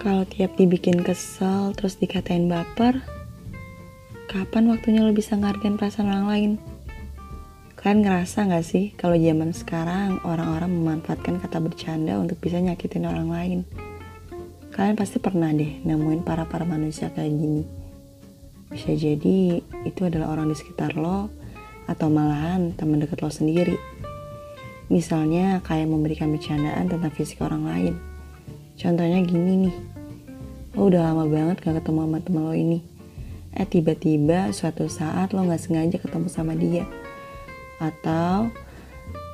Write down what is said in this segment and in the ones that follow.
Kalau tiap dibikin kesel terus dikatain baper, kapan waktunya lo bisa ngargain perasaan orang lain? Kalian ngerasa gak sih kalau zaman sekarang orang-orang memanfaatkan kata bercanda untuk bisa nyakitin orang lain? Kalian pasti pernah deh nemuin para-para manusia kayak gini. Bisa jadi itu adalah orang di sekitar lo atau malahan teman dekat lo sendiri. Misalnya kayak memberikan bercandaan tentang fisik orang lain. Contohnya gini nih, lo udah lama banget gak ketemu sama temen lo ini. Eh tiba-tiba suatu saat lo gak sengaja ketemu sama dia. Atau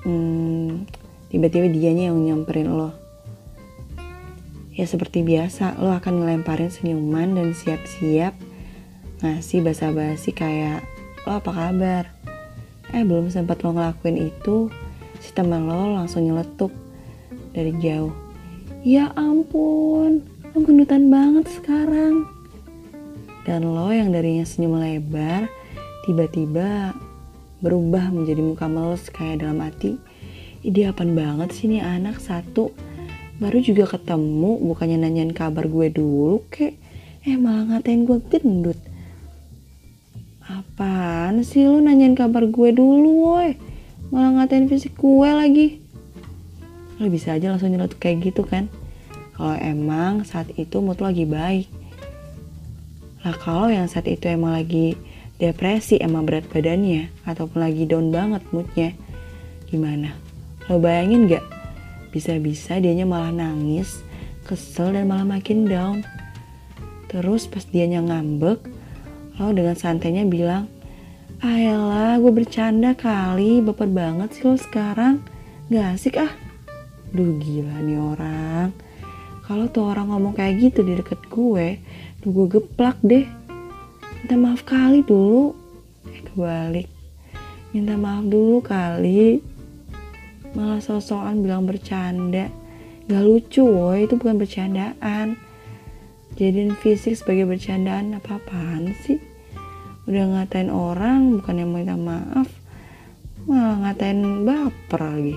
hmm, tiba-tiba dianya yang nyamperin lo. Ya seperti biasa, lo akan ngelemparin senyuman dan siap-siap ngasih basa-basi kayak lo apa kabar eh belum sempat lo ngelakuin itu si teman lo langsung nyeletuk dari jauh ya ampun lo gendutan banget sekarang. Dan lo yang darinya senyum lebar tiba-tiba berubah menjadi muka meles kayak dalam hati. Ide apaan banget sih nih anak satu. Baru juga ketemu bukannya nanyain kabar gue dulu kek. Eh malah ngatain gue gendut. Apaan sih lu nanyain kabar gue dulu woi? Malah ngatain fisik gue lagi. Lo bisa aja langsung nyeletuk kayak gitu kan Kalau emang saat itu mood lagi baik Lah kalau yang saat itu emang lagi depresi emang berat badannya Ataupun lagi down banget moodnya Gimana? Lo bayangin gak? Bisa-bisa dianya malah nangis Kesel dan malah makin down Terus pas dianya ngambek Lo dengan santainya bilang, Ayolah, gue bercanda kali, baper banget sih lo sekarang. Gak asik ah. Duh gila nih orang. Kalau tuh orang ngomong kayak gitu di deket gue, tuh gue geplak deh. Minta maaf kali dulu. Eh kebalik. Minta maaf dulu kali. Malah sosokan bilang bercanda. Gak lucu woy, itu bukan bercandaan jadiin fisik sebagai bercandaan apa-apaan sih udah ngatain orang bukan yang minta maaf malah ngatain baper lagi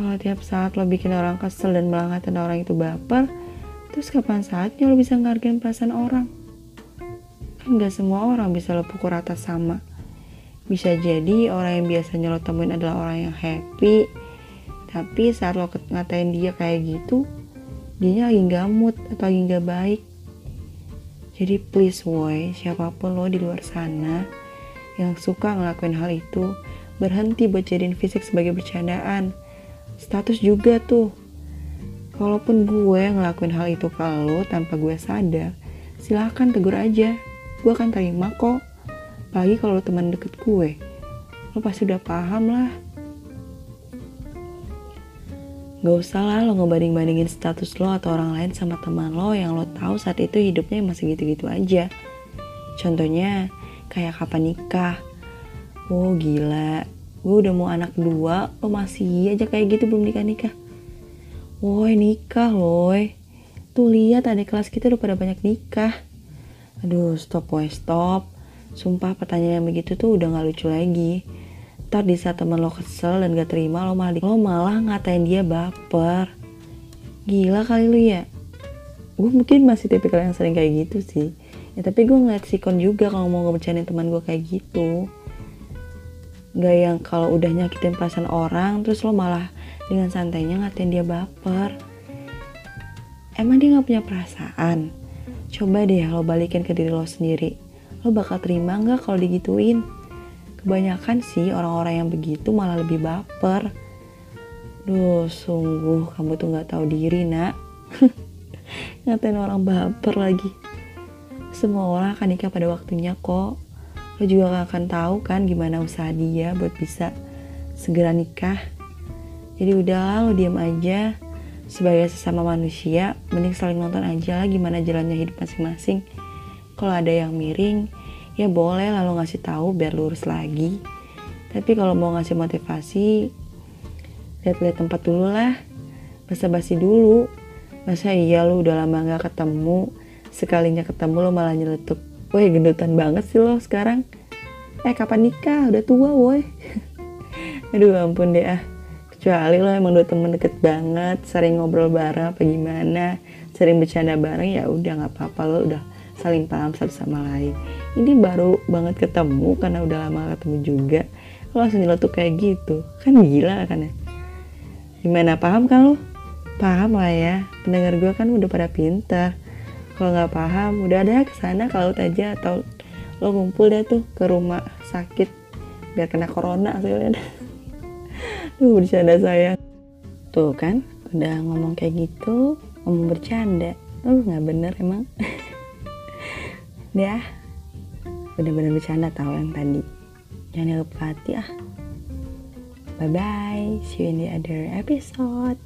kalau tiap saat lo bikin orang kesel dan malah ngatain orang itu baper terus kapan saatnya lo bisa ngargain perasaan orang? Kan gak semua orang bisa lo pukul rata sama. Bisa jadi orang yang biasanya lo temuin adalah orang yang happy tapi saat lo ngatain dia kayak gitu dia lagi nggak mood atau lagi nggak baik. Jadi please boy siapa pun lo di luar sana yang suka ngelakuin hal itu berhenti buat jadiin fisik sebagai bercandaan status juga tuh. Kalaupun gue ngelakuin hal itu ke lo tanpa gue sadar silahkan tegur aja. Gue akan terima kok. Apalagi kalau teman deket gue. Lo pasti udah paham lah. Gak usah lah lo ngebanding-bandingin status lo atau orang lain sama teman lo yang lo tahu saat itu hidupnya masih gitu-gitu aja. Contohnya kayak kapan nikah. Oh gila, gue udah mau anak dua, lo masih aja kayak gitu belum nikah-nikah. Woi nikah woi. Tuh lihat adik kelas kita udah pada banyak nikah. Aduh stop woi stop. Sumpah pertanyaan yang begitu tuh udah gak lucu lagi ntar di saat temen lo kesel dan gak terima lo malah lo malah ngatain dia baper gila kali lu ya gue mungkin masih tipikal yang sering kayak gitu sih ya tapi gue ngeliat sikon juga kalau mau ngebercandain teman gue kayak gitu gak yang kalau udah nyakitin perasaan orang terus lo malah dengan santainya ngatain dia baper emang dia gak punya perasaan coba deh lo balikin ke diri lo sendiri lo bakal terima gak kalau digituin Kebanyakan sih orang-orang yang begitu malah lebih baper. Duh, sungguh kamu tuh gak tahu diri, nak. Ngatain orang baper lagi. Semua orang akan nikah pada waktunya kok. Lo juga gak akan tahu kan gimana usaha dia buat bisa segera nikah. Jadi udah lo diam aja. Sebagai sesama manusia, mending saling nonton aja lah gimana jalannya hidup masing-masing. Kalau ada yang miring, ya boleh lalu ngasih tahu biar lurus lagi tapi kalau mau ngasih motivasi lihat-lihat tempat dulu lah basa-basi dulu masa iya lu udah lama gak ketemu sekalinya ketemu lo malah nyeletuk woi gendutan banget sih lo sekarang. Eh kapan nikah? Udah tua woi. Aduh ampun deh ah. Kecuali lo emang udah temen deket banget sering ngobrol bareng apa gimana sering bercanda bareng ya udah nggak apa-apa. Lo udah saling paham satu sama lain. Ini baru banget ketemu karena udah lama ketemu juga. Lo langsung nyeletuk kayak gitu. Kan gila kan ya. Gimana paham kan lo? Paham lah ya. Pendengar gue kan udah pada pintar kalau nggak paham udah ada ke sana kalau aja atau lo ngumpul deh tuh ke rumah sakit biar kena corona hasilnya tuh bercanda saya. Tuh kan udah ngomong kayak gitu ngomong bercanda. Tuh nggak bener emang. Ya bener-bener bercanda tahu yang tadi. Jangan lupa hati ah bye bye see you in the other episode